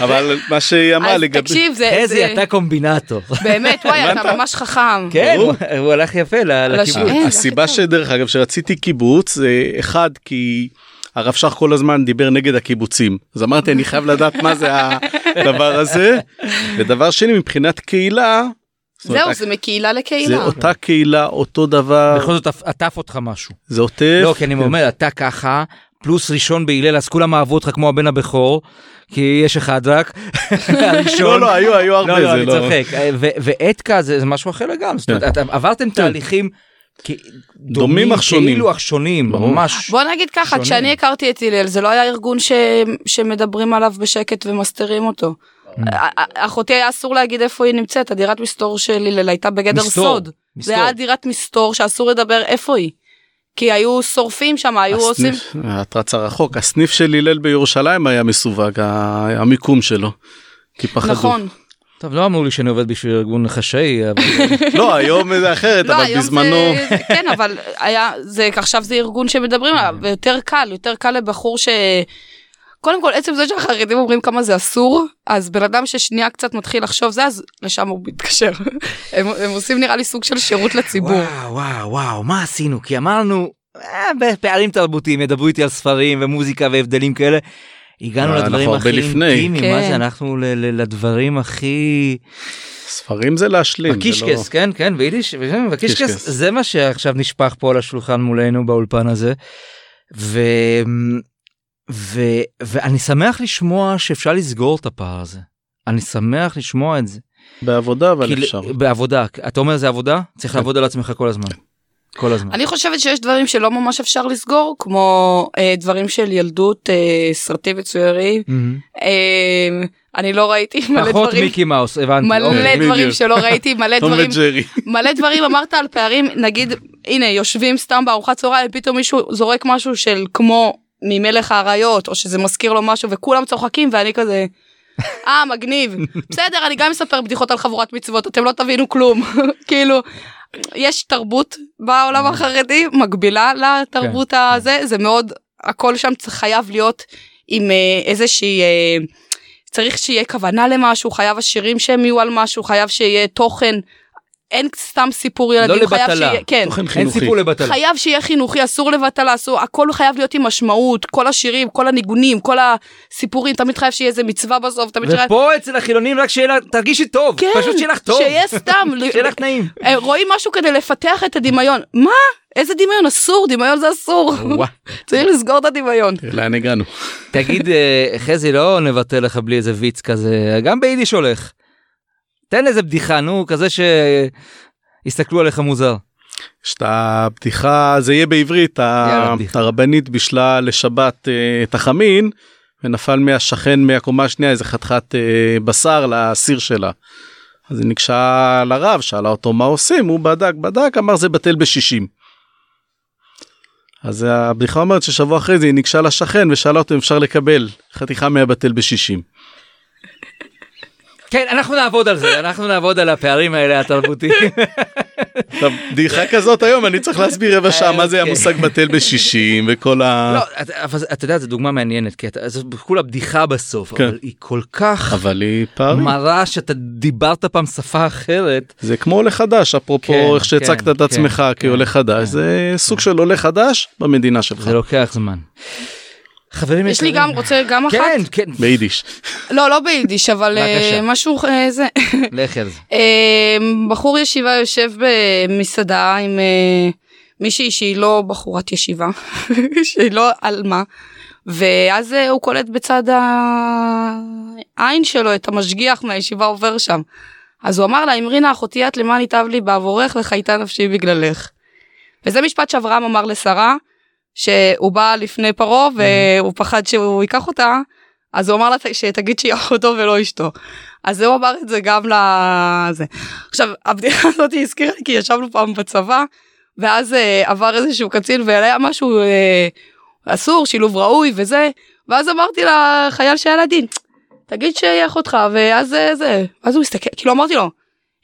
אבל מה שהיא אמרה אז לגבי תקשיב זה חזי, זה- אתה קומבינטור. באמת וואי אתה ממש חכם. כן. הוא- הלך יפה ל- לכיוון. השני. אין, זה הסיבה. שדרך אגב שרציתי קיבוץ זה אחד כי הרב שך כל הזמן דיבר נגד הקיבוצים אז אמרתי אני חייב לדעת מה זה הדבר הזה ודבר שני מבחינת קהילה. זהו זה מקהילה זה לקהילה. אותה קהילה אותו דבר בכל זאת עטף אותך משהו. זה עוטף. לא, כי אני אומר, אתה ככה, פלוס ראשון בהלל, אז כולם אהבו אותך כמו הבן הבכור, כי יש אחד רק, *laughs* הראשון. לא לא היו היו הרבה לא, לא, זה אני לא. צוחק. ואתקה זה זה משהו אחר לגמרי. זאת אומרת, כן. עברתם תהליכים כ- דומים אך שונים. כאילו אך שונים. ממש. בוא נגיד ככה. כשאני הכרתי את הלל זה לא היה ארגון ש... שמדברים עליו בשקט ומסתירים אותו. Mm. א- א- אחותי היה אסור להגיד איפה היא נמצאת הדירת מסתור של הלל הייתה בגדר מסתור, סוד. מסתור. זה היה דירת מסתור שאסור לדבר איפה היא. כי היו שורפים שם היו עושים. הסניף, את רצה רחוק הסניף של הלל בירושלים היה מסווג המיקום שלו. כי פחדו. נכון. טוב, לא אמרו לי שאני עובד בשביל ארגון חשאי, אבל *laughs* לא היום זה אחרת לא, אבל בזמנו. כן אבל היה זה עכשיו זה ארגון שמדברים עליו ויותר קל יותר קל לבחור ש... קודם כל עצם זה שהחרדים אומרים כמה זה אסור אז בן אדם ששנייה קצת מתחיל לחשוב זה אז לשם הוא מתקשר *laughs* הם, הם עושים נראה לי סוג של שירות לציבור. וואו, וואו, וואו, מה עשינו? כי אמרנו, אה, בפערים תרבותיים, ידברו איתי על ספרים ומוזיקה והבדלים כאלה. הגענו אנחנו לדברים הכי. אינטימיים, מה כן. זה, אנחנו ל- ל- לדברים הכי... ספרים זה להשלים. זה לא- כן, כן, ביידיש, בקישקס, קישקס. זה מה שעכשיו נשפך פה על השולחן מולנו באולפן הזה. ו... ו... ואני שמח לשמוע שאפשר לסגור את הפער הזה. אני שמח לשמוע את זה. בעבודה אבל כי אפשר. בעבודה, אתה אומר זה עבודה? צריך כן. לעבוד על עצמך כל הזמן. כל הזמן. אני חושבת שיש דברים שלא ממש אפשר לסגור כמו אה, דברים של ילדות אה, סרטים מצוירים מהמם. אה, אני לא ראיתי מלא פחות דברים מיקי מאוס, הבנתי. מלא אוקיי. דברים בדיוק. שלא ראיתי מלא דברים וג'רי. מלא דברים אמרת על פערים נגיד הנה יושבים סתם בארוחת צהריים פתאום מישהו זורק משהו של כמו ממלך האריות או שזה מזכיר לו משהו וכולם צוחקים ואני כזה. אה מגניב *laughs* בסדר אני גם אספר בדיחות על חבורת מצוות אתם לא תבינו כלום *laughs* כאילו יש תרבות בעולם החרדי מקבילה לתרבות כן, הזה זה מאוד הכל שם חייב להיות עם אה, איזושהי אה, צריך שיהיה כוונה למשהו חייב השירים שהם יהיו על משהו חייב שיהיה תוכן. אין סתם סיפור ילדים לא לבטלה. שיהיה כן תוכן אין חינוכי. סיפור לבטל. חייב שיהיה חינוכי אסור לבטלה אסור הכל חייב להיות עם משמעות כל השירים כל הניגונים כל הסיפורים תמיד חייב שיהיה איזה מצווה בסוף תמיד חייב ופה אצל החילונים רק שיהיה לך, תרגישי טוב, כן, פשוט שיהיה לך טוב, שיהיה סתם *laughs* שיהיה לך נעים. אה, רואים משהו כדי לפתח את הדמיון מה איזה דמיון אסור דמיון זה אסור. *laughs* צריך לסגור את הדמיון. לאן הגענו. תגיד אה, חזי לא נבטל לך בלי איזה ויץ כזה גם ביידיש הולך. תן איזה בדיחה נו כזה שיסתכלו עליך מוזר. יש את הבדיחה זה יהיה בעברית יאללה. הרבנית בישלה לשבת אה, את החמין ונפל מהשכן מהקומה השנייה איזה חתיכת אה, בשר לסיר שלה. אז היא ניגשה לרב שאלה אותו מה עושים הוא בדק בדק אמר זה בטל בשישים. אז הבדיחה אומרת ששבוע אחרי זה היא ניגשה לשכן ושאלה אותו אם אפשר לקבל חתיכה מהבטל בשישים. כן אנחנו נעבוד על זה אנחנו נעבוד על הפערים האלה התרבותיים. בדיחה כזאת היום אני צריך להסביר רבע שעה מה זה אוקיי. המושג בטל בשישים וכל ה... לא, אבל אתה יודע זו דוגמה מעניינת כי זו כולה בדיחה בסוף כן. אבל היא כל כך אבל היא פערים. מראה שאתה דיברת פעם שפה אחרת. זה כמו עולה חדש אפרופו כן, איך שהצגת את עצמך כן, כעולה כן, חדש. זה סוג של עולה חדש במדינה שלך זה לוקח זמן. חברים יש לי. גם רוצה גם אחת כן כן ביידיש. לא לא ביידיש אבל אה. משהו אה, זה *laughs* לכי על זה. אה, בחור ישיבה יושב במסעדה עם מישהי שהיא לא בחורת ישיבה *laughs* שהיא לא עלמה ואז הוא קולט בצד העין שלו את המשגיח מהישיבה עובר שם. אז הוא אמר לה אמרינה אחותי את למען יטב לי בעבורך לחייתה נפשי בגללך. וזה משפט שאברהם אמר לשרה שהוא בא לפני פרעה והוא פחד שהוא ייקח אותה אז הוא אמר לה שתגיד שהיא *laughs* אחותו ולא אשתו. אז הוא אמר את זה גם לזה. עכשיו הבדיחה *laughs* הזאת הזכירה לי כי ישבנו פעם בצבא ואז אה, עבר איזשהו קצין והיה משהו אה, אסור שילוב ראוי וזה ואז אמרתי לחייל שהיה לדין תגיד שהיא אחותך ואז אה, זה אז הוא הסתכל כאילו אמרתי לו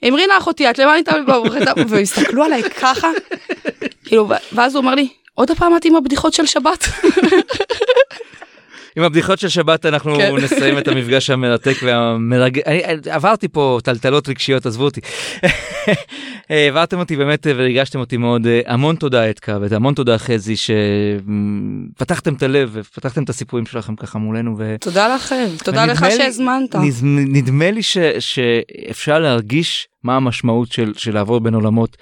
אמרינה אחותי את למען איתה *laughs* והסתכלו עליי ככה כאילו ואז הוא אומר לי עוד פעם את עם הבדיחות של שבת *laughs* עם הבדיחות של שבת אנחנו כן. נסיים את המפגש המרתק והמרגש. אני עברתי פה טלטלות רגשיות עזבו אותי. העברתם אותי באמת וריגשתם אותי מאוד המון תודה אתקה והמון תודה חזי שפתחתם את הלב ופתחתם את הסיפורים שלכם ככה מולנו. ו... תודה לכם תודה לך שהזמנת. נדמה לי ש, שאפשר להרגיש מה המשמעות של, של לעבור בין עולמות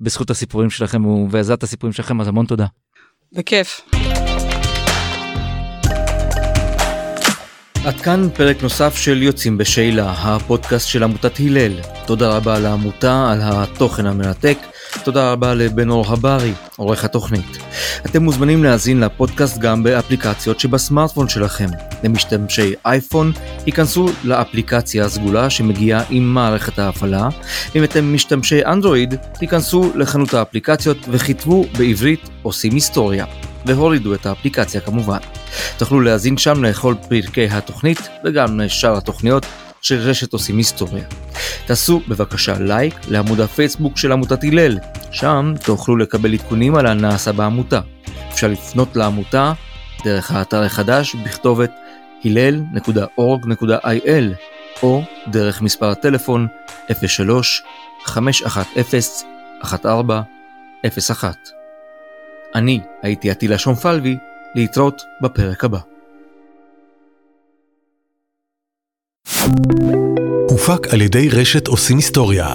בזכות הסיפורים שלכם ובעזרת הסיפורים שלכם אז המון תודה. בכיף. עד כאן פרק נוסף של יוצאים בשאלה, הפודקאסט של עמותת הלל. תודה רבה לעמותה על התוכן המרתק, תודה רבה לבן אור הברי, עורך התוכנית. אתם מוזמנים להאזין לפודקאסט גם באפליקציות שבסמארטפון שלכם. למשתמשי אייפון, היכנסו לאפליקציה הסגולה שמגיעה עם מערכת ההפעלה. אם אתם משתמשי אנדרואיד, היכנסו לחנות האפליקציות וכתבו בעברית עושים היסטוריה. והורידו את האפליקציה כמובן. תוכלו להאזין שם לכל פרקי התוכנית וגם לשאר התוכניות של רשת עושים היסטוריה. תעשו בבקשה לייק לעמוד הפייסבוק של עמותת הלל, שם תוכלו לקבל עדכונים על הנעשה בעמותה. אפשר לפנות לעמותה דרך האתר החדש בכתובת הלל.org.il או דרך מספר הטלפון 03 510 1401. אני הייתי עטילה שומפלבי, להתראות בפרק הבא. הופק על ידי רשת עושים היסטוריה.